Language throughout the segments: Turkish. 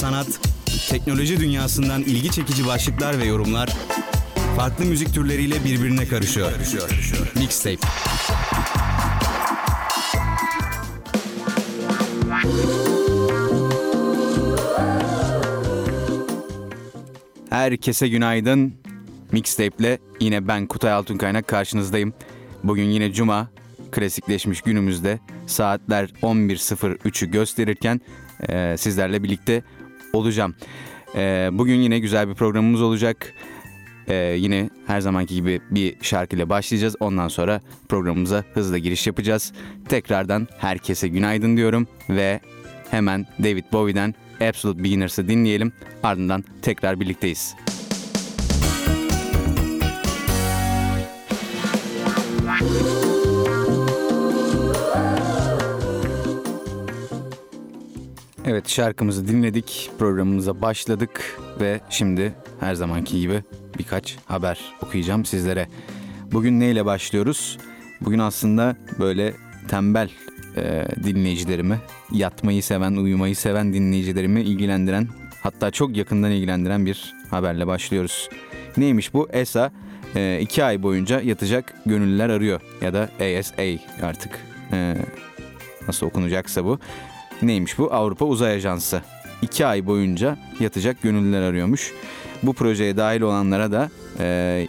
sanat, teknoloji dünyasından ilgi çekici başlıklar ve yorumlar farklı müzik türleriyle birbirine karışıyor. Mixtape. Herkese günaydın. Mixtape'le yine ben Kutay Altunkaynak karşınızdayım. Bugün yine cuma, klasikleşmiş günümüzde saatler 11.03'ü gösterirken e, sizlerle birlikte olacağım. E, bugün yine güzel bir programımız olacak. E, yine her zamanki gibi bir şarkıyla başlayacağız. Ondan sonra programımıza hızla giriş yapacağız. Tekrardan herkese günaydın diyorum ve hemen David Bowie'den Absolute Beginners'ı dinleyelim. Ardından tekrar birlikteyiz. Evet şarkımızı dinledik, programımıza başladık ve şimdi her zamanki gibi birkaç haber okuyacağım sizlere. Bugün neyle başlıyoruz? Bugün aslında böyle tembel e, dinleyicilerimi, yatmayı seven, uyumayı seven dinleyicilerimi ilgilendiren, hatta çok yakından ilgilendiren bir haberle başlıyoruz. Neymiş bu? ESA e, iki ay boyunca yatacak gönüllüler arıyor ya da ASA artık e, nasıl okunacaksa bu. Neymiş bu? Avrupa Uzay Ajansı. İki ay boyunca yatacak gönüllüler arıyormuş. Bu projeye dahil olanlara da e,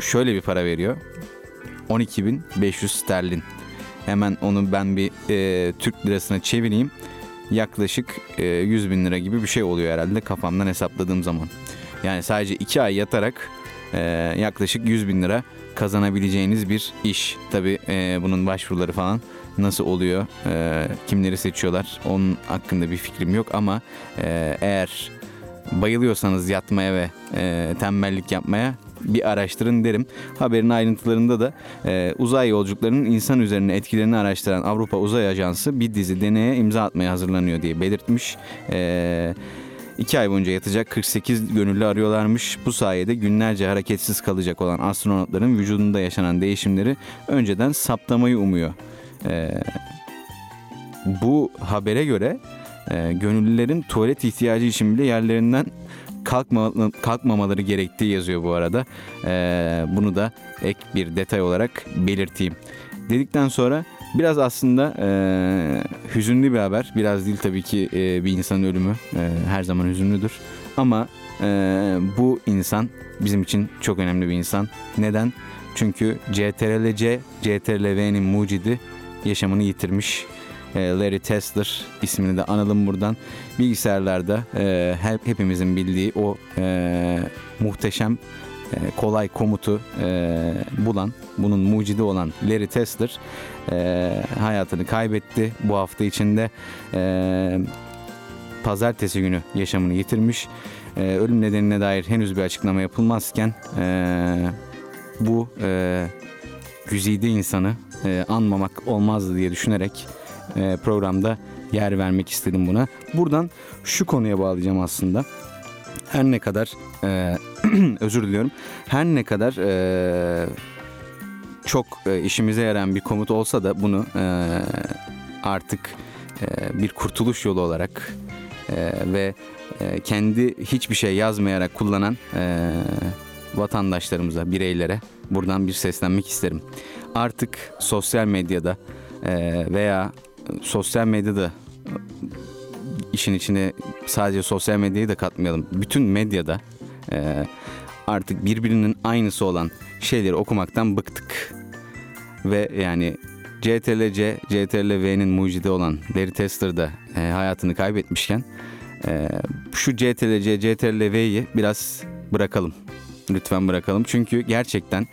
şöyle bir para veriyor. 12.500 sterlin. Hemen onu ben bir e, Türk lirasına çevireyim. Yaklaşık e, 100 bin lira gibi bir şey oluyor herhalde kafamdan hesapladığım zaman. Yani sadece iki ay yatarak ee, yaklaşık 100 bin lira kazanabileceğiniz bir iş. Tabi e, bunun başvuruları falan nasıl oluyor, e, kimleri seçiyorlar onun hakkında bir fikrim yok ama e, eğer bayılıyorsanız yatmaya ve tembellik yapmaya bir araştırın derim. Haberin ayrıntılarında da e, uzay yolculuklarının insan üzerine etkilerini araştıran Avrupa Uzay Ajansı bir dizi deneye imza atmaya hazırlanıyor diye belirtmiş. Eee 2 ay boyunca yatacak 48 gönüllü arıyorlarmış. Bu sayede günlerce hareketsiz kalacak olan astronotların vücudunda yaşanan değişimleri önceden saptamayı umuyor. Ee, bu habere göre e, gönüllülerin tuvalet ihtiyacı için bile yerlerinden kalkma, kalkmamaları gerektiği yazıyor bu arada. Ee, bunu da ek bir detay olarak belirteyim. Dedikten sonra biraz aslında e, hüzünlü bir haber. Biraz değil tabii ki e, bir insanın ölümü e, her zaman hüzünlüdür. Ama e, bu insan bizim için çok önemli bir insan. Neden? Çünkü CTRL-C, CTRL-V'nin mucidi yaşamını yitirmiş. E, Larry Tesler ismini de analım buradan. Bilgisayarlarda e, hep hepimizin bildiği o e, muhteşem kolay komutu e, bulan, bunun mucidi olan Larry Tesler e, hayatını kaybetti. Bu hafta içinde e, pazartesi günü yaşamını yitirmiş. E, ölüm nedenine dair henüz bir açıklama yapılmazken e, bu e, güzide insanı e, anmamak olmazdı diye düşünerek e, programda yer vermek istedim buna. Buradan şu konuya bağlayacağım aslında. Her ne kadar e, özür diliyorum. Her ne kadar e, çok e, işimize yarayan bir komut olsa da bunu e, artık e, bir kurtuluş yolu olarak e, ve e, kendi hiçbir şey yazmayarak kullanan e, vatandaşlarımıza, bireylere buradan bir seslenmek isterim. Artık sosyal medyada e, veya sosyal medyada işin içine sadece sosyal medyayı da katmayalım. Bütün medyada e, artık birbirinin aynısı olan şeyleri okumaktan bıktık. Ve yani CTRL-C, CTRL-V'nin mucidi olan Larry Tesler da e, hayatını kaybetmişken e, şu CTRL-C, CTRL-V'yi biraz bırakalım. Lütfen bırakalım. Çünkü gerçekten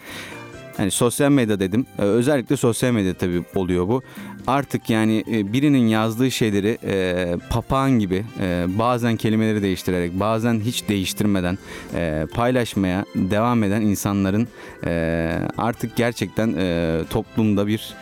Hani sosyal medya dedim. Ee, özellikle sosyal medya tabii oluyor bu. Artık yani e, birinin yazdığı şeyleri e, papağan gibi e, bazen kelimeleri değiştirerek bazen hiç değiştirmeden e, paylaşmaya devam eden insanların e, artık gerçekten e, toplumda bir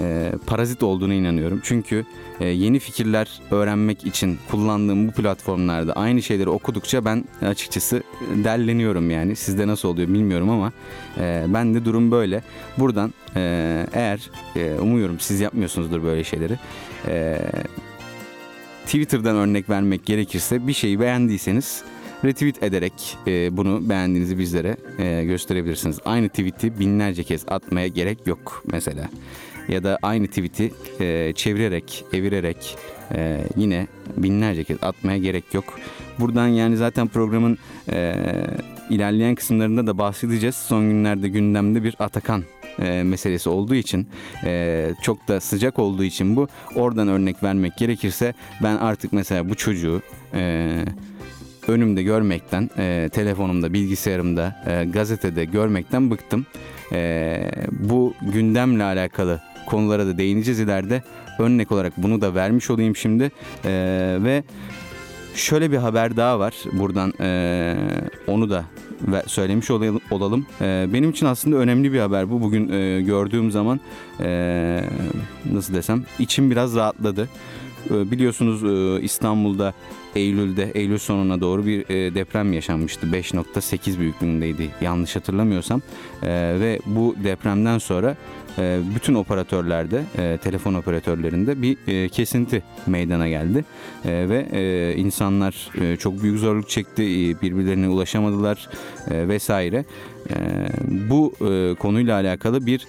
e, parazit olduğunu inanıyorum. Çünkü e, yeni fikirler öğrenmek için kullandığım bu platformlarda aynı şeyleri okudukça ben açıkçası derleniyorum yani. Sizde nasıl oluyor bilmiyorum ama e, ben de durum böyle. Buradan e, eğer e, umuyorum siz yapmıyorsunuzdur böyle şeyleri. E, Twitter'dan örnek vermek gerekirse bir şeyi beğendiyseniz retweet ederek e, bunu beğendiğinizi bizlere e, gösterebilirsiniz. Aynı tweet'i binlerce kez atmaya gerek yok mesela. Ya da aynı tweet'i e, çevirerek, evirerek e, yine binlerce kez atmaya gerek yok. Buradan yani zaten programın e, ilerleyen kısımlarında da bahsedeceğiz. Son günlerde gündemde bir Atakan e, meselesi olduğu için e, çok da sıcak olduğu için bu oradan örnek vermek gerekirse ben artık mesela bu çocuğu e, önümde görmekten, telefonumda, bilgisayarımda, gazetede görmekten bıktım. Bu gündemle alakalı konulara da değineceğiz ileride. Örnek olarak bunu da vermiş olayım şimdi. Ve şöyle bir haber daha var. Buradan e, onu da söylemiş olalım. E, benim için aslında önemli bir haber bu. Bugün e, gördüğüm zaman e, nasıl desem içim biraz rahatladı. E, biliyorsunuz e, İstanbul'da Eylül'de, Eylül sonuna doğru bir e, deprem yaşanmıştı. 5.8 büyüklüğündeydi yanlış hatırlamıyorsam. E, ve bu depremden sonra bütün operatörlerde, e, telefon operatörlerinde bir e, kesinti meydana geldi. E, ve insanlar çok büyük zorluk çekti, birbirlerine ulaşamadılar vesaire. Bu konuyla alakalı bir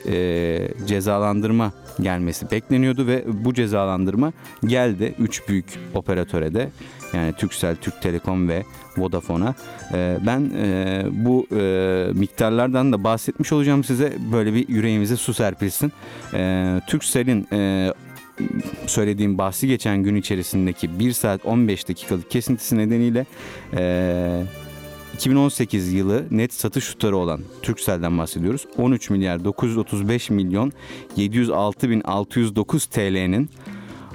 cezalandırma gelmesi bekleniyordu ve bu cezalandırma geldi. Üç büyük operatöre de yani Turkcell, Türk Telekom ve Vodafone'a. E, ben e, bu e, miktarlardan da bahsetmiş olacağım size. Böyle bir yüreğimize su serpilsin. E, Turkcell'in e, söylediğim bahsi geçen gün içerisindeki 1 saat 15 dakikalık kesintisi nedeniyle e, 2018 yılı net satış tutarı olan Turkcell'den bahsediyoruz. 13 milyar 935 milyon 706 bin 609 TL'nin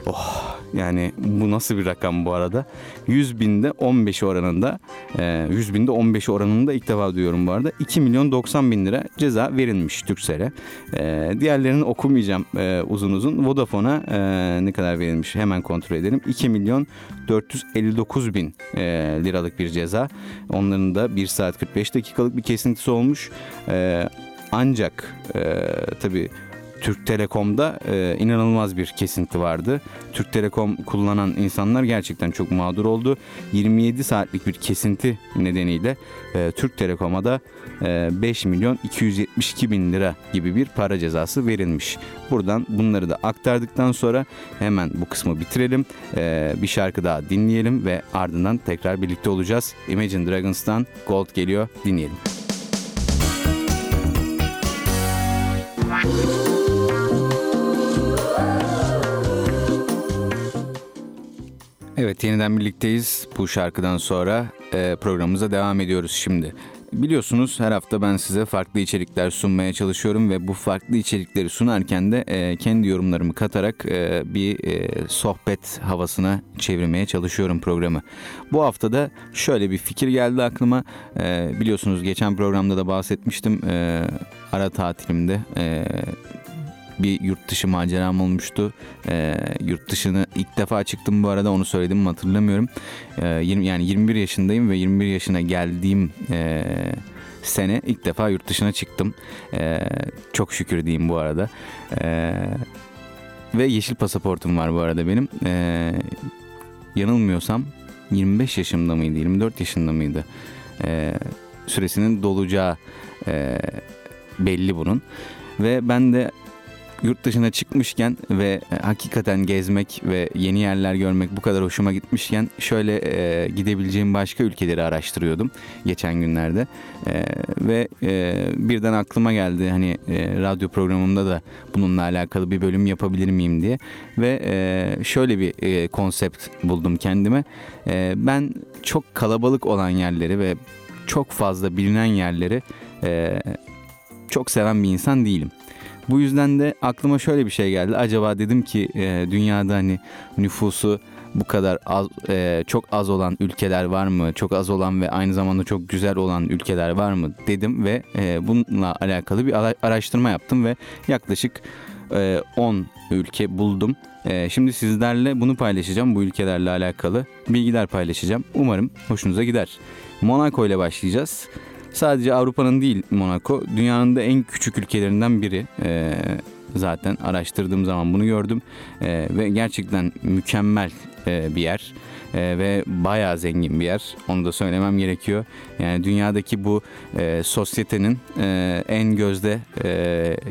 Oh yani bu nasıl bir rakam bu arada? 100 binde 15 oranında 100 e, binde 15 oranında ilk defa duyuyorum bu arada. 2 milyon 90 bin lira ceza verilmiş Türksel'e. E, diğerlerini okumayacağım e, uzun uzun. Vodafone'a ne kadar verilmiş hemen kontrol edelim. 2 milyon 459 bin liralık bir ceza. Onların da 1 saat 45 dakikalık bir kesintisi olmuş. Ancak tabii Türk Telekom'da e, inanılmaz bir kesinti vardı. Türk Telekom kullanan insanlar gerçekten çok mağdur oldu. 27 saatlik bir kesinti nedeniyle e, Türk Telekom'a da e, 5 milyon 272 bin lira gibi bir para cezası verilmiş. Buradan bunları da aktardıktan sonra hemen bu kısmı bitirelim. E, bir şarkı daha dinleyelim ve ardından tekrar birlikte olacağız. Imagine Dragons'tan Gold geliyor dinleyelim. Evet yeniden birlikteyiz. Bu şarkıdan sonra e, programımıza devam ediyoruz şimdi. Biliyorsunuz her hafta ben size farklı içerikler sunmaya çalışıyorum ve bu farklı içerikleri sunarken de e, kendi yorumlarımı katarak e, bir e, sohbet havasına çevirmeye çalışıyorum programı. Bu hafta da şöyle bir fikir geldi aklıma. E, biliyorsunuz geçen programda da bahsetmiştim. E, ara tatilimde e, bir yurt dışı maceram olmuştu. E, yurt dışını ilk defa çıktım bu arada onu söyledim mi hatırlamıyorum. E, ee, 20, yani 21 yaşındayım ve 21 yaşına geldiğim e, sene ilk defa yurt dışına çıktım. E, çok şükür diyeyim bu arada. E, ve yeşil pasaportum var bu arada benim. E, yanılmıyorsam 25 yaşımda mıydı 24 yaşında mıydı? E, süresinin dolacağı e, belli bunun. Ve ben de yurt dışına çıkmışken ve e, hakikaten gezmek ve yeni yerler görmek bu kadar hoşuma gitmişken şöyle e, gidebileceğim başka ülkeleri araştırıyordum geçen günlerde. E, ve e, birden aklıma geldi hani e, radyo programımda da bununla alakalı bir bölüm yapabilir miyim diye. Ve e, şöyle bir e, konsept buldum kendime. E, ben çok kalabalık olan yerleri ve çok fazla bilinen yerleri e, çok seven bir insan değilim. Bu yüzden de aklıma şöyle bir şey geldi. Acaba dedim ki e, dünyada hani nüfusu bu kadar az, e, çok az olan ülkeler var mı? Çok az olan ve aynı zamanda çok güzel olan ülkeler var mı? Dedim ve e, bununla alakalı bir araştırma yaptım ve yaklaşık e, 10 ülke buldum. E, şimdi sizlerle bunu paylaşacağım. Bu ülkelerle alakalı bilgiler paylaşacağım. Umarım hoşunuza gider. Monaco ile başlayacağız. Sadece Avrupa'nın değil Monaco, dünyanın da en küçük ülkelerinden biri. Ee, zaten araştırdığım zaman bunu gördüm ee, ve gerçekten mükemmel e, bir yer e, ve bayağı zengin bir yer. Onu da söylemem gerekiyor. Yani dünyadaki bu e, sosyetenin e, en gözde e,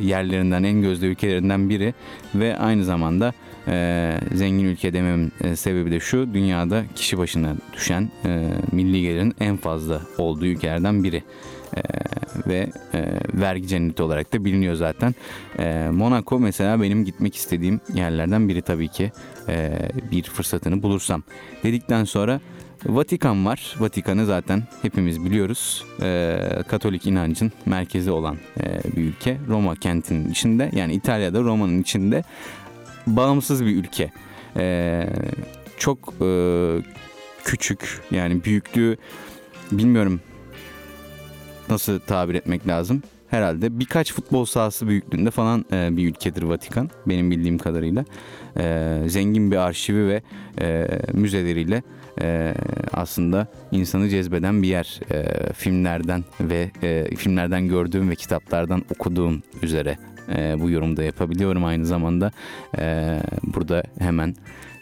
yerlerinden, en gözde ülkelerinden biri ve aynı zamanda e, zengin ülke dememin e, sebebi de şu dünyada kişi başına düşen e, milli gelirin en fazla olduğu ülkelerden biri. E, ve e, vergi cenneti olarak da biliniyor zaten. E, Monaco mesela benim gitmek istediğim yerlerden biri tabii ki e, bir fırsatını bulursam. Dedikten sonra Vatikan var. Vatikan'ı zaten hepimiz biliyoruz. E, Katolik inancın merkezi olan e, bir ülke. Roma kentinin içinde yani İtalya'da Roma'nın içinde bağımsız bir ülke. E, çok e, küçük yani büyüklüğü bilmiyorum nasıl tabir etmek lazım. Herhalde birkaç futbol sahası büyüklüğünde falan e, bir ülkedir Vatikan benim bildiğim kadarıyla. E, zengin bir arşivi ve e, müzeleriyle e, aslında insanı cezbeden bir yer. E, filmlerden ve e, filmlerden gördüğüm ve kitaplardan okuduğum üzere e, bu yorumda yapabiliyorum aynı zamanda. E, burada hemen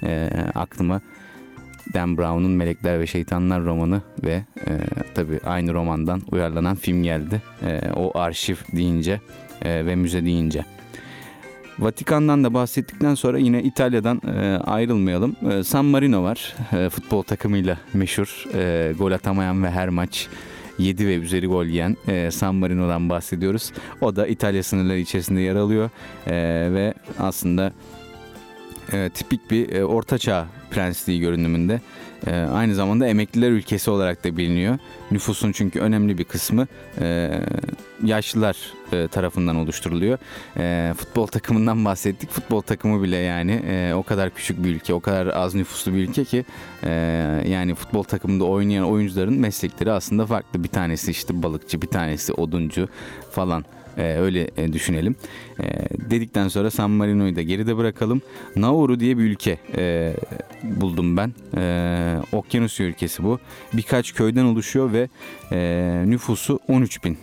e, aklıma Dan Brown'un Melekler ve Şeytanlar romanı ve e, tabii aynı romandan uyarlanan film geldi. E, o arşiv deyince e, ve müze deyince. Vatikan'dan da bahsettikten sonra yine İtalya'dan e, ayrılmayalım. E, San Marino var. E, futbol takımıyla meşhur. Gol atamayan ve her maç 7 ve üzeri gol yiyen e, San Marino'dan bahsediyoruz. O da İtalya sınırları içerisinde yer alıyor. E, ve aslında e, tipik bir e, ortaçağ prensliği görünümünde. E, aynı zamanda emekliler ülkesi olarak da biliniyor. Nüfusun çünkü önemli bir kısmı e, yaşlılar e, tarafından oluşturuluyor. E, futbol takımından bahsettik. Futbol takımı bile yani e, o kadar küçük bir ülke, o kadar az nüfuslu bir ülke ki e, yani futbol takımında oynayan oyuncuların meslekleri aslında farklı. Bir tanesi işte balıkçı, bir tanesi oduncu falan. Ee, öyle e, düşünelim. Ee, dedikten sonra San Marino'yu da geride bırakalım. Nauru diye bir ülke e, buldum ben. E, Okyanusya ülkesi bu. Birkaç köyden oluşuyor ve e, nüfusu 13 bin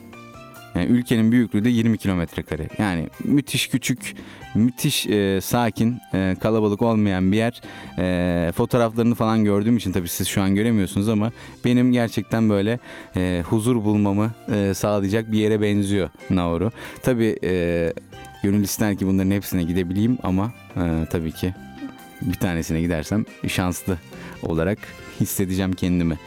yani ülkenin büyüklüğü de 20 kilometre kare. Yani müthiş küçük, müthiş e, sakin, e, kalabalık olmayan bir yer. E, fotoğraflarını falan gördüğüm için tabii siz şu an göremiyorsunuz ama benim gerçekten böyle e, huzur bulmamı e, sağlayacak bir yere benziyor Nauru. Tabii e, gönül ister ki bunların hepsine gidebileyim ama e, tabii ki bir tanesine gidersem şanslı olarak hissedeceğim kendimi.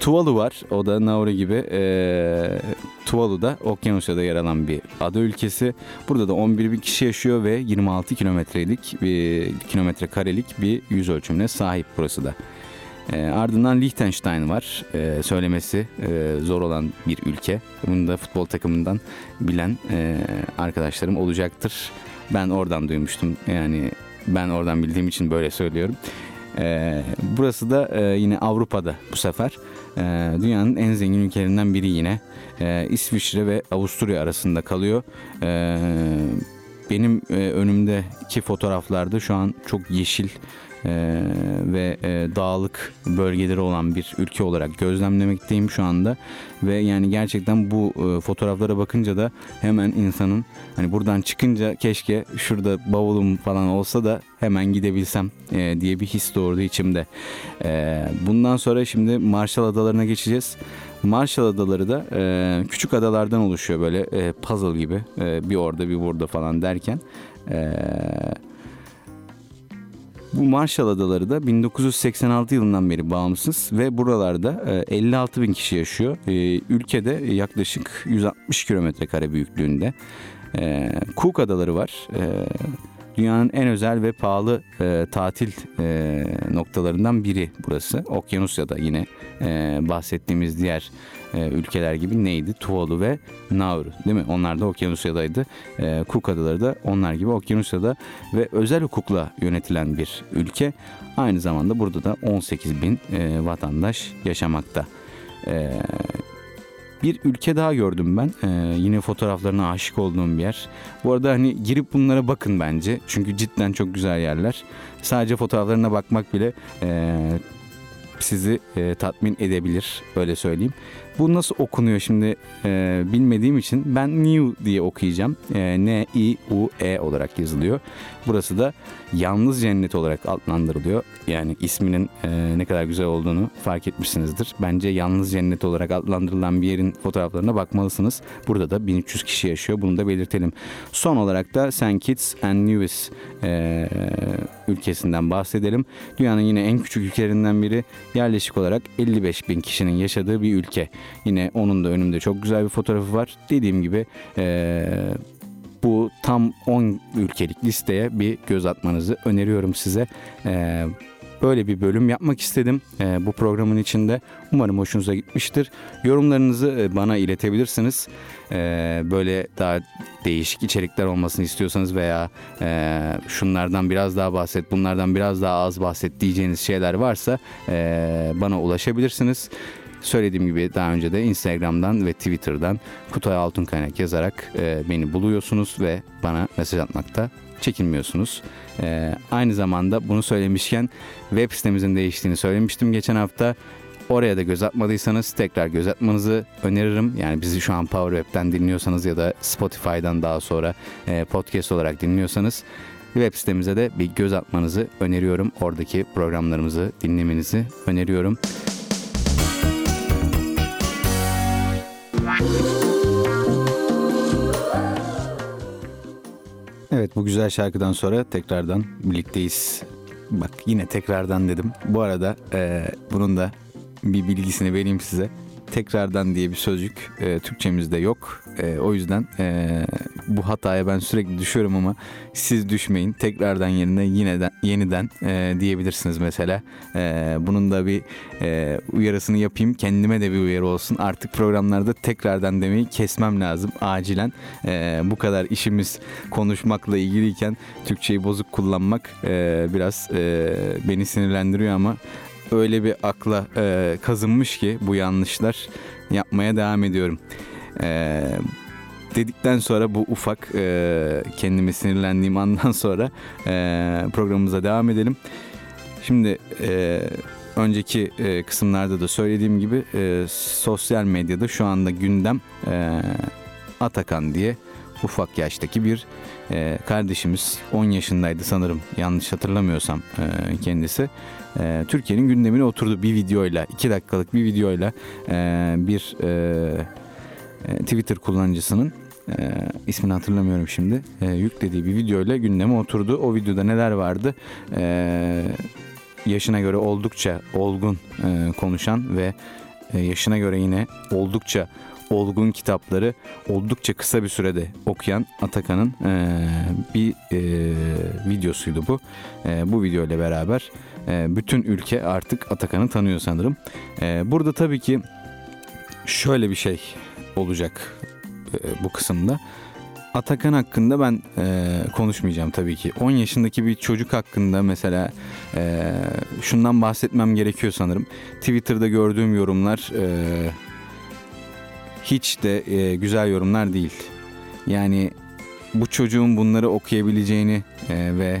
Tuvalu var. O da Nauru gibi. E, Tuvalu'da Okyanusya'da yer alan bir ada ülkesi. Burada da 11 bin kişi yaşıyor ve 26 kilometrelik bir kilometre karelik bir yüz ölçümüne sahip burası da. E, ardından Liechtenstein var. E, söylemesi e, zor olan bir ülke. Bunu da futbol takımından bilen e, arkadaşlarım olacaktır. Ben oradan duymuştum. Yani ben oradan bildiğim için böyle söylüyorum. E, burası da e, yine Avrupa'da bu sefer. E, dünyanın en zengin ülkelerinden biri yine. E, İsviçre ve Avusturya arasında kalıyor. Benim e, önümdeki fotoğraflarda şu an çok yeşil e, ve e, dağlık bölgeleri olan bir ülke olarak gözlemlemekteyim şu anda ve yani gerçekten bu e, fotoğraflara bakınca da hemen insanın hani buradan çıkınca keşke şurada bavulum falan olsa da hemen gidebilsem e, diye bir his doğurdu içimde. E, bundan sonra şimdi Marshall Adalarına geçeceğiz. Marshall Adaları da e, küçük adalardan oluşuyor böyle e, puzzle gibi e, bir orada bir burada falan derken. E, bu Marshall Adaları da 1986 yılından beri bağımsız ve buralarda 56 e, bin kişi yaşıyor. E, ülkede yaklaşık 160 kilometre kare büyüklüğünde. E, Cook Adaları var. Dünyanın en özel ve pahalı tatil noktalarından biri burası. Okyanusya'da yine bahsettiğimiz diğer e, ülkeler gibi neydi? Tuvalu ve Nauru değil mi? Onlar da Okyanusya'daydı. E, Cook Adaları da onlar gibi Okyanusya'da ve özel hukukla yönetilen bir ülke. Aynı zamanda burada da 18 bin e, vatandaş yaşamakta. E, bir ülke daha gördüm ben. Ee, yine fotoğraflarına aşık olduğum bir yer. Bu arada hani girip bunlara bakın bence. Çünkü cidden çok güzel yerler. Sadece fotoğraflarına bakmak bile e, sizi e, tatmin edebilir. Öyle söyleyeyim. Bu nasıl okunuyor şimdi e, bilmediğim için ben New diye okuyacağım. E, N-I-U-E olarak yazılıyor. Burası da Yalnız Cennet olarak adlandırılıyor. Yani isminin e, ne kadar güzel olduğunu fark etmişsinizdir. Bence Yalnız Cennet olarak adlandırılan bir yerin fotoğraflarına bakmalısınız. Burada da 1300 kişi yaşıyor. Bunu da belirtelim. Son olarak da St. Kitts and Nevis e, ülkesinden bahsedelim. Dünyanın yine en küçük ülkelerinden biri yerleşik olarak 55 bin kişinin yaşadığı bir ülke. Yine onun da önümde çok güzel bir fotoğrafı var. Dediğim gibi e, bu tam 10 ülkelik listeye bir göz atmanızı öneriyorum size. E, böyle bir bölüm yapmak istedim e, bu programın içinde. Umarım hoşunuza gitmiştir. Yorumlarınızı e, bana iletebilirsiniz. E, böyle daha değişik içerikler olmasını istiyorsanız veya e, şunlardan biraz daha bahset, bunlardan biraz daha az bahset diyeceğiniz şeyler varsa e, bana ulaşabilirsiniz. Söylediğim gibi daha önce de Instagram'dan ve Twitter'dan Kutay Altın Kaynak yazarak e, beni buluyorsunuz ve bana mesaj atmakta çekinmiyorsunuz. E, aynı zamanda bunu söylemişken web sitemizin değiştiğini söylemiştim geçen hafta. Oraya da göz atmadıysanız tekrar göz atmanızı öneririm. Yani bizi şu an Power Web'ten dinliyorsanız ya da Spotify'dan daha sonra e, podcast olarak dinliyorsanız web sitemize de bir göz atmanızı öneriyorum. Oradaki programlarımızı dinlemenizi öneriyorum. Evet bu güzel şarkıdan sonra tekrardan birlikteyiz. Bak yine tekrardan dedim. Bu arada e, bunun da bir bilgisini vereyim size. Tekrardan diye bir sözcük e, Türkçemizde yok. E, o yüzden e, bu hataya ben sürekli düşüyorum ama siz düşmeyin. Tekrardan yerine yineden, yeniden e, diyebilirsiniz mesela. E, bunun da bir e, uyarısını yapayım. Kendime de bir uyarı olsun. Artık programlarda tekrardan demeyi kesmem lazım acilen. E, bu kadar işimiz konuşmakla ilgiliyken Türkçeyi bozuk kullanmak e, biraz e, beni sinirlendiriyor ama öyle bir akla e, kazınmış ki bu yanlışlar yapmaya devam ediyorum. E, dedikten sonra bu ufak e, kendimi sinirlendiğim andan sonra e, programımıza devam edelim. Şimdi e, önceki e, kısımlarda da söylediğim gibi e, sosyal medyada şu anda gündem e, Atakan diye ufak yaştaki bir e, kardeşimiz 10 yaşındaydı sanırım yanlış hatırlamıyorsam e, kendisi e, Türkiye'nin gündemine oturdu bir videoyla 2 dakikalık bir videoyla e, bir e, e, Twitter kullanıcısının e, ismini hatırlamıyorum şimdi e, yüklediği bir videoyla gündeme oturdu o videoda neler vardı e, yaşına göre oldukça olgun e, konuşan ve e, yaşına göre yine oldukça olgun kitapları oldukça kısa bir sürede okuyan Atakan'ın e, bir e, videosuydu bu. E, bu video ile beraber bütün ülke artık Atakan'ı tanıyor sanırım. E, burada tabii ki şöyle bir şey olacak e, bu kısımda. Atakan hakkında ben e, konuşmayacağım tabii ki. 10 yaşındaki bir çocuk hakkında mesela e, şundan bahsetmem gerekiyor sanırım. Twitter'da gördüğüm yorumlar e, hiç de e, güzel yorumlar değil. Yani bu çocuğun bunları okuyabileceğini e, ve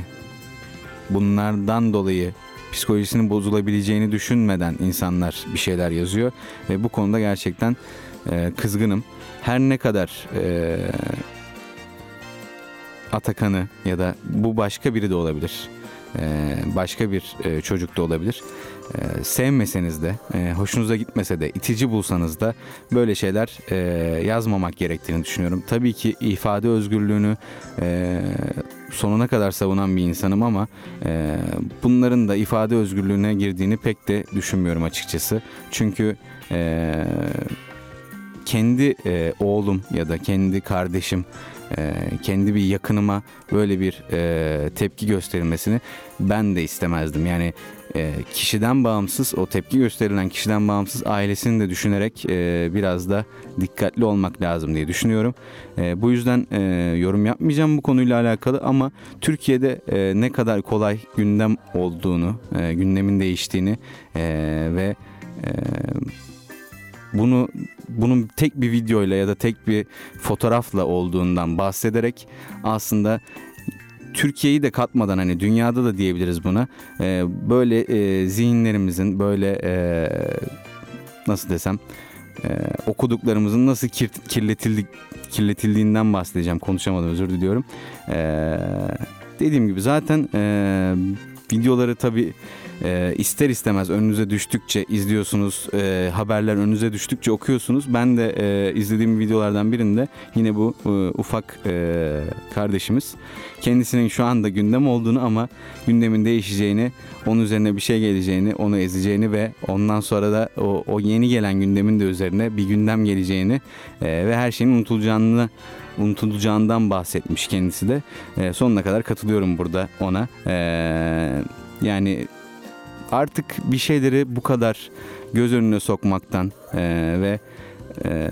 bunlardan dolayı psikolojisinin bozulabileceğini düşünmeden insanlar bir şeyler yazıyor ve bu konuda gerçekten e, kızgınım. Her ne kadar e, Atakan'ı ya da bu başka biri de olabilir. E, başka bir e, çocuk da olabilir. E, sevmeseniz de, e, hoşunuza gitmese de, itici bulsanız da böyle şeyler e, yazmamak gerektiğini düşünüyorum. Tabii ki ifade özgürlüğünü e, sonuna kadar savunan bir insanım ama e, bunların da ifade özgürlüğüne girdiğini pek de düşünmüyorum açıkçası. Çünkü e, kendi e, oğlum ya da kendi kardeşim e, kendi bir yakınıma böyle bir e, tepki gösterilmesini ben de istemezdim. Yani e, kişiden bağımsız o tepki gösterilen kişiden bağımsız ailesini de düşünerek e, biraz da dikkatli olmak lazım diye düşünüyorum. E, bu yüzden e, yorum yapmayacağım bu konuyla alakalı ama Türkiye'de e, ne kadar kolay gündem olduğunu, e, gündemin değiştiğini e, ve e, bunu bunun tek bir videoyla ya da tek bir fotoğrafla olduğundan bahsederek aslında Türkiye'yi de katmadan hani dünyada da diyebiliriz buna e, böyle e, zihinlerimizin böyle e, nasıl desem e, okuduklarımızın nasıl kir, kirletildik kirletildiğinden bahsedeceğim. Konuşamadım özür diliyorum. E, dediğim gibi zaten e, videoları tabii e, ister istemez önünüze düştükçe izliyorsunuz, e, haberler önünüze düştükçe okuyorsunuz. Ben de e, izlediğim videolardan birinde yine bu e, ufak e, kardeşimiz kendisinin şu anda gündem olduğunu ama gündemin değişeceğini, onun üzerine bir şey geleceğini, onu ezeceğini ve ondan sonra da o, o yeni gelen gündemin de üzerine bir gündem geleceğini e, ve her şeyin unutulacağını unutulacağından bahsetmiş kendisi de. E, sonuna kadar katılıyorum burada ona. E, yani artık bir şeyleri bu kadar göz önüne sokmaktan e, ve e,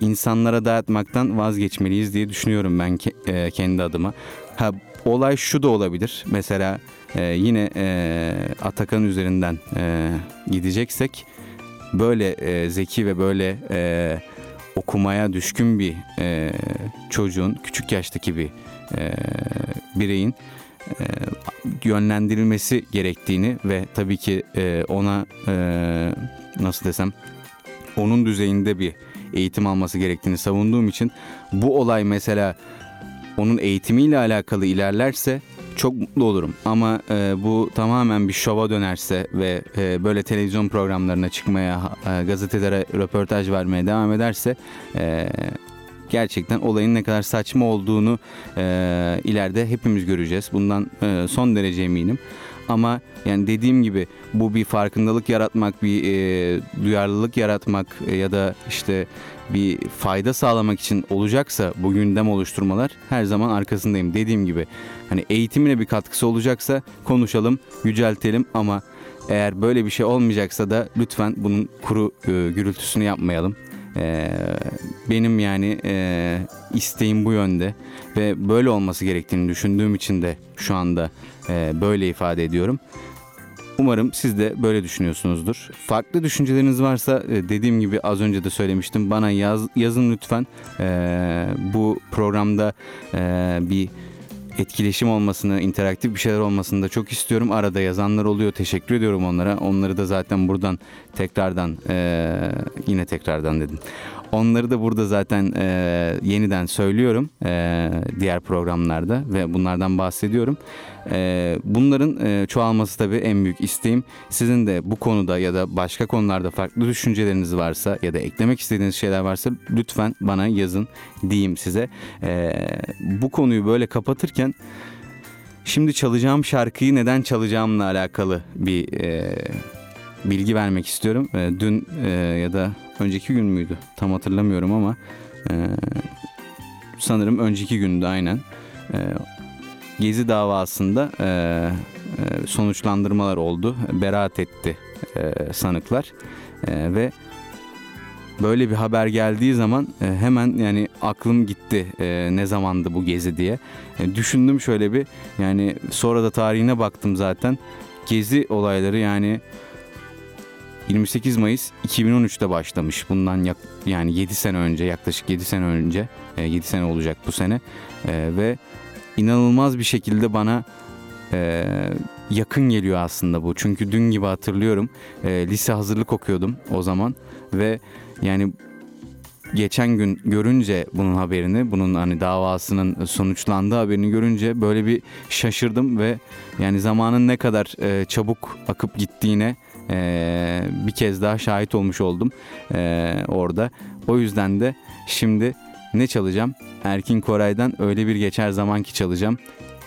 insanlara dağıtmaktan vazgeçmeliyiz diye düşünüyorum ben ke, e, kendi adıma. Ha olay şu da olabilir. Mesela e, yine e, Atakan üzerinden e, gideceksek böyle e, zeki ve böyle e, okumaya düşkün bir e, çocuğun küçük yaştaki bir e, bireyin e, yönlendirilmesi gerektiğini ve tabii ki e, ona e, nasıl desem onun düzeyinde bir eğitim alması gerektiğini savunduğum için bu olay mesela onun eğitimiyle alakalı ilerlerse çok mutlu olurum. Ama e, bu tamamen bir şova dönerse ve e, böyle televizyon programlarına çıkmaya, e, gazetelere röportaj vermeye devam ederse e, gerçekten olayın ne kadar saçma olduğunu e, ileride hepimiz göreceğiz. Bundan e, son derece eminim. Ama yani dediğim gibi bu bir farkındalık yaratmak, bir e, duyarlılık yaratmak e, ya da işte bir fayda sağlamak için olacaksa bu gündem oluşturmalar her zaman arkasındayım. Dediğim gibi hani eğitimine bir katkısı olacaksa konuşalım, yüceltelim ama eğer böyle bir şey olmayacaksa da lütfen bunun kuru e, gürültüsünü yapmayalım. E, benim yani e, isteğim bu yönde ve böyle olması gerektiğini düşündüğüm için de şu anda e, böyle ifade ediyorum. Umarım siz de böyle düşünüyorsunuzdur. Farklı düşünceleriniz varsa e, dediğim gibi az önce de söylemiştim. Bana yaz, yazın lütfen. E, bu programda e, bir etkileşim olmasını, interaktif bir şeyler olmasını da çok istiyorum. Arada yazanlar oluyor. Teşekkür ediyorum onlara. Onları da zaten buradan tekrardan e, yine tekrardan dedim. Onları da burada zaten e, yeniden söylüyorum e, diğer programlarda ve bunlardan bahsediyorum. E, bunların e, çoğalması tabii en büyük isteğim. Sizin de bu konuda ya da başka konularda farklı düşünceleriniz varsa ya da eklemek istediğiniz şeyler varsa lütfen bana yazın diyeyim size. E, bu konuyu böyle kapatırken şimdi çalacağım şarkıyı neden çalacağımla alakalı bir... E, bilgi vermek istiyorum. E, dün e, ya da önceki gün müydü? Tam hatırlamıyorum ama e, sanırım önceki gündü aynen. E, Gezi davasında e, e, sonuçlandırmalar oldu. Beraat etti e, sanıklar e, ve böyle bir haber geldiği zaman e, hemen yani aklım gitti e, ne zamandı bu gezi diye. E, düşündüm şöyle bir yani sonra da tarihine baktım zaten. Gezi olayları yani 28 Mayıs 2013'te başlamış. Bundan yak, yani 7 sene önce yaklaşık 7 sene önce 7 e, sene olacak bu sene e, ve inanılmaz bir şekilde bana e, yakın geliyor aslında bu. Çünkü dün gibi hatırlıyorum lise hazırlık okuyordum o zaman ve yani geçen gün görünce bunun haberini, bunun hani davasının sonuçlandığı haberini görünce böyle bir şaşırdım ve yani zamanın ne kadar çabuk akıp gittiğine e, bir kez daha şahit olmuş oldum e, orada. O yüzden de şimdi ne çalacağım? Erkin Koray'dan öyle bir geçer zaman ki çalacağım.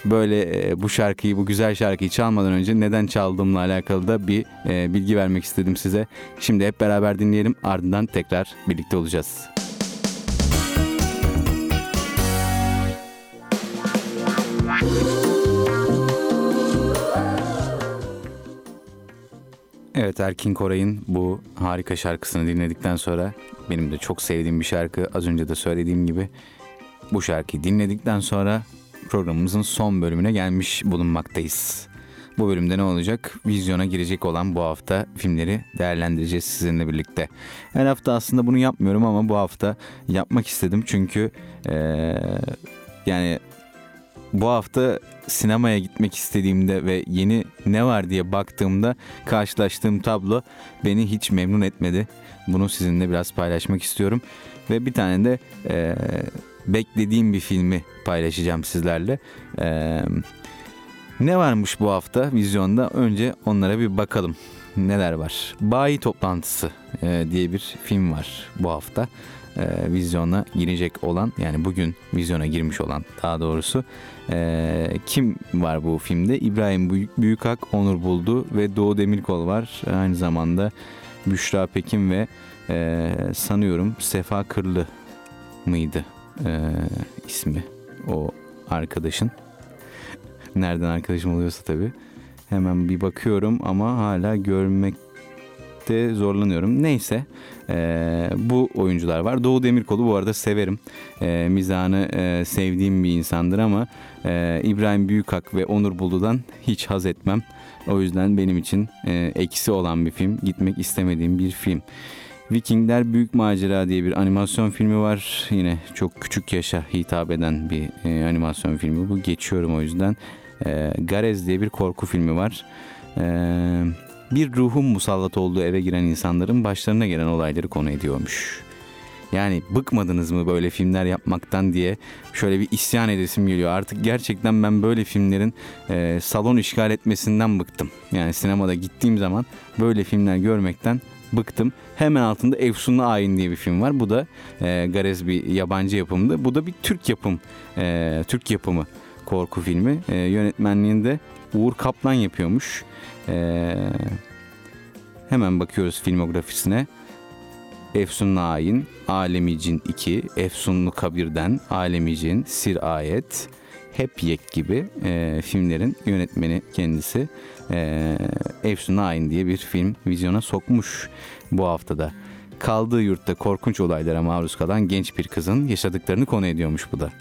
Böyle e, bu şarkıyı, bu güzel şarkıyı çalmadan önce neden çaldığımla alakalı da bir e, bilgi vermek istedim size. Şimdi hep beraber dinleyelim ardından tekrar birlikte olacağız. Evet Erkin Koray'ın bu harika şarkısını dinledikten sonra benim de çok sevdiğim bir şarkı az önce de söylediğim gibi bu şarkıyı dinledikten sonra programımızın son bölümüne gelmiş bulunmaktayız. Bu bölümde ne olacak? Vizyona girecek olan bu hafta filmleri değerlendireceğiz sizinle birlikte. Her hafta aslında bunu yapmıyorum ama bu hafta yapmak istedim çünkü ee, yani bu hafta sinemaya gitmek istediğimde ve yeni ne var diye baktığımda karşılaştığım tablo beni hiç memnun etmedi. Bunu sizinle biraz paylaşmak istiyorum. Ve bir tane de e, beklediğim bir filmi paylaşacağım sizlerle. E, ne varmış bu hafta vizyonda? Önce onlara bir bakalım. Neler var? Bayi Toplantısı e, diye bir film var bu hafta. E, vizyona girecek olan yani bugün vizyona girmiş olan daha doğrusu e, kim var bu filmde? İbrahim Büyükak, Onur Buldu ve Doğu Demirkol var. Aynı zamanda Büşra Pekin ve e, sanıyorum Sefa Kırlı mıydı e, ismi o arkadaşın. Nereden arkadaşım oluyorsa tabii. Hemen bir bakıyorum ama hala görmekte zorlanıyorum. Neyse e, bu oyuncular var. Doğu Demirkol'u bu arada severim. E, mizahını e, sevdiğim bir insandır ama e, İbrahim Büyükak ve Onur Bulu'dan hiç haz etmem. O yüzden benim için e, eksi olan bir film. Gitmek istemediğim bir film. Vikingler Büyük Macera diye bir animasyon filmi var. Yine çok küçük yaşa hitap eden bir e, animasyon filmi. Bu geçiyorum o yüzden. E, Garez diye bir korku filmi var. E, bir ruhun musallat olduğu eve giren insanların başlarına gelen olayları konu ediyormuş. Yani bıkmadınız mı böyle filmler yapmaktan diye şöyle bir isyan edesim geliyor. Artık gerçekten ben böyle filmlerin e, salon işgal etmesinden bıktım. Yani sinemada gittiğim zaman böyle filmler görmekten bıktım. Hemen altında Efsunlu Ayin diye bir film var. Bu da e, Garez bir yabancı yapımdı. Bu da bir Türk yapım, e, Türk yapımı korku filmi. E, yönetmenliğinde Uğur Kaplan yapıyormuş. E, hemen bakıyoruz filmografisine. Efsunlu Ayin, Alemi Cin 2, Efsunlu Kabir'den, Alemi Cin, Sir Ayet, Hep Yek gibi e, filmlerin yönetmeni kendisi. E, Efsunlu Ayin diye bir film vizyona sokmuş bu haftada. Kaldığı yurtta korkunç olaylara maruz kalan genç bir kızın yaşadıklarını konu ediyormuş bu da.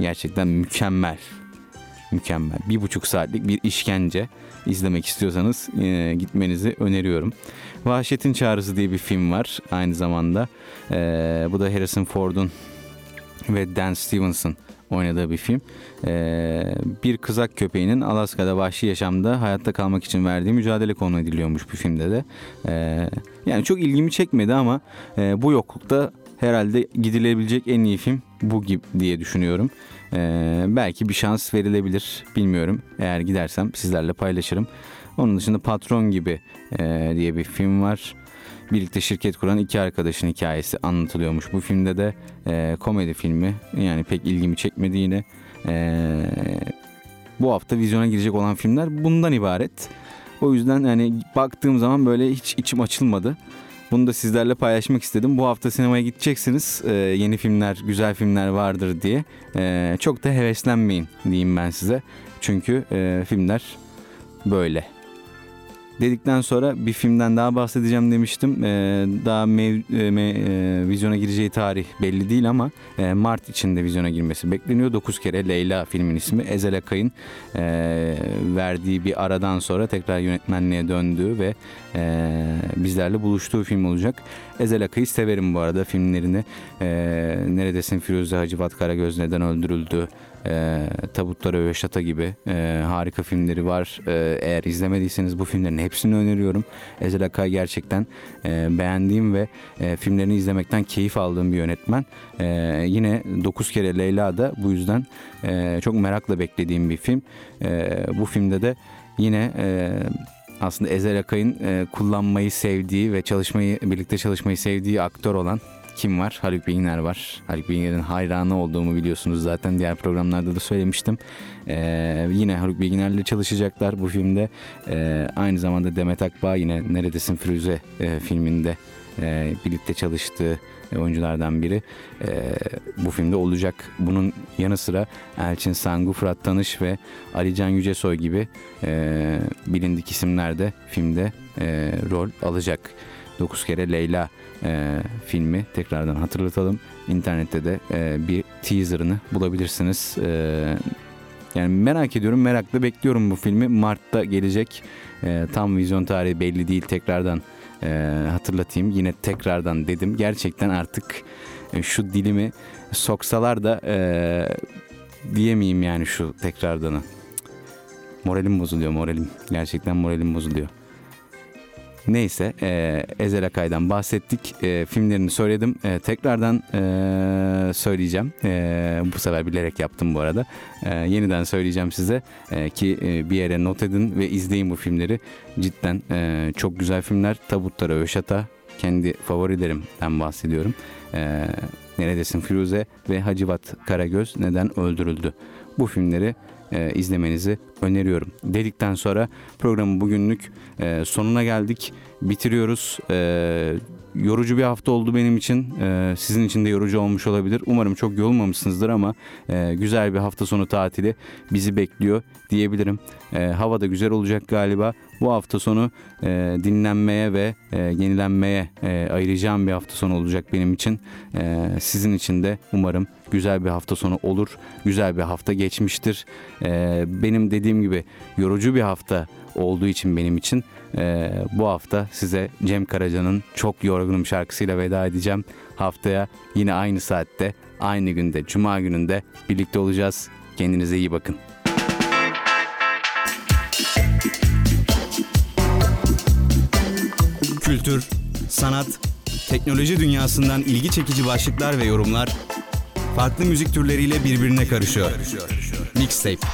Gerçekten mükemmel. Mükemmel. Bir buçuk saatlik bir işkence izlemek istiyorsanız e, gitmenizi öneriyorum. Vahşetin Çağrısı diye bir film var aynı zamanda. E, bu da Harrison Ford'un ve Dan Stevens'ın oynadığı bir film. Ee, bir kızak köpeğinin Alaska'da vahşi yaşamda hayatta kalmak için verdiği mücadele konu ediliyormuş bu filmde de. Ee, yani çok ilgimi çekmedi ama e, bu yoklukta herhalde gidilebilecek en iyi film bu gibi diye düşünüyorum. Ee, belki bir şans verilebilir bilmiyorum. Eğer gidersem sizlerle paylaşırım. Onun dışında Patron gibi e, diye bir film var. Birlikte şirket kuran iki arkadaşın hikayesi anlatılıyormuş. Bu filmde de e, komedi filmi yani pek ilgimi çekmedi yine. E, bu hafta vizyona girecek olan filmler bundan ibaret. O yüzden yani baktığım zaman böyle hiç içim açılmadı. Bunu da sizlerle paylaşmak istedim. Bu hafta sinemaya gideceksiniz. Ee, yeni filmler, güzel filmler vardır diye. Ee, çok da heveslenmeyin diyeyim ben size. Çünkü e, filmler böyle dedikten sonra bir filmden daha bahsedeceğim demiştim. Ee, daha mev, e, me, e, vizyona gireceği tarih belli değil ama e, Mart içinde vizyona girmesi bekleniyor. 9 kere Leyla filmin ismi. Ezel Akay'ın e, verdiği bir aradan sonra tekrar yönetmenliğe döndüğü ve e, bizlerle buluştuğu film olacak. Ezel Akay'ı severim bu arada filmlerini. E, Neredesin Firuze Hacivat Karagöz neden öldürüldü? E, Tabutları ve Şata gibi e, harika filmleri var. E, eğer izlemediyseniz bu filmlerin hepsini öneriyorum. Ezel Akay gerçekten e, beğendiğim ve e, filmlerini izlemekten keyif aldığım bir yönetmen. E, yine 9 kere Leyla da bu yüzden e, çok merakla beklediğim bir film. E, bu filmde de yine... E, aslında Ezel Akay'ın e, kullanmayı sevdiği ve çalışmayı birlikte çalışmayı sevdiği aktör olan kim var? Haluk Bilginer var. Haluk Bilginer'in hayranı olduğumu biliyorsunuz zaten diğer programlarda da söylemiştim. Ee, yine Haluk Bilginer'le çalışacaklar bu filmde. Ee, aynı zamanda Demet Akbağ yine Neredesin Firuze e, filminde e, birlikte çalıştığı oyunculardan biri e, bu filmde olacak. Bunun yanı sıra Elçin Sangu, Fırat Tanış ve Alican Yücesoy gibi e, bilindik isimler de filmde e, rol alacak. 9 kere Leyla e, filmi tekrardan hatırlatalım. İnternette de e, bir teaserını bulabilirsiniz. E, yani merak ediyorum, merakla bekliyorum bu filmi. Mart'ta gelecek. E, tam vizyon tarihi belli değil. Tekrardan e, hatırlatayım. Yine tekrardan dedim. Gerçekten artık e, şu dilimi soksalar da e, diyemeyeyim yani şu tekrardanı. Moralim bozuluyor moralim. Gerçekten moralim bozuluyor. Neyse e, Ezel Akay'dan bahsettik. E, filmlerini söyledim. E, tekrardan e, söyleyeceğim. E, bu sefer bilerek yaptım bu arada. E, yeniden söyleyeceğim size e, ki e, bir yere not edin ve izleyin bu filmleri. Cidden e, çok güzel filmler. Tabutlara Öşata kendi favorilerimden bahsediyorum. E, Neredesin Firuze ve Hacivat Karagöz neden öldürüldü? Bu filmleri e, izlemenizi öneriyorum. Dedikten sonra programın bugünlük e, sonuna geldik. Bitiriyoruz. E, yorucu bir hafta oldu benim için. E, sizin için de yorucu olmuş olabilir. Umarım çok yorulmamışsınızdır ama e, güzel bir hafta sonu tatili bizi bekliyor diyebilirim. E, hava da güzel olacak galiba. Bu hafta sonu e, dinlenmeye ve e, yenilenmeye e, ayıracağım bir hafta sonu olacak benim için. E, sizin için de umarım güzel bir hafta sonu olur. Güzel bir hafta geçmiştir. E, benim dediğim gibi yorucu bir hafta olduğu için benim için e, bu hafta size Cem Karaca'nın Çok Yorgunum şarkısıyla veda edeceğim. Haftaya yine aynı saatte, aynı günde, Cuma gününde birlikte olacağız. Kendinize iyi bakın. Kültür, sanat, teknoloji dünyasından ilgi çekici başlıklar ve yorumlar farklı müzik türleriyle birbirine karışıyor. Mixtape.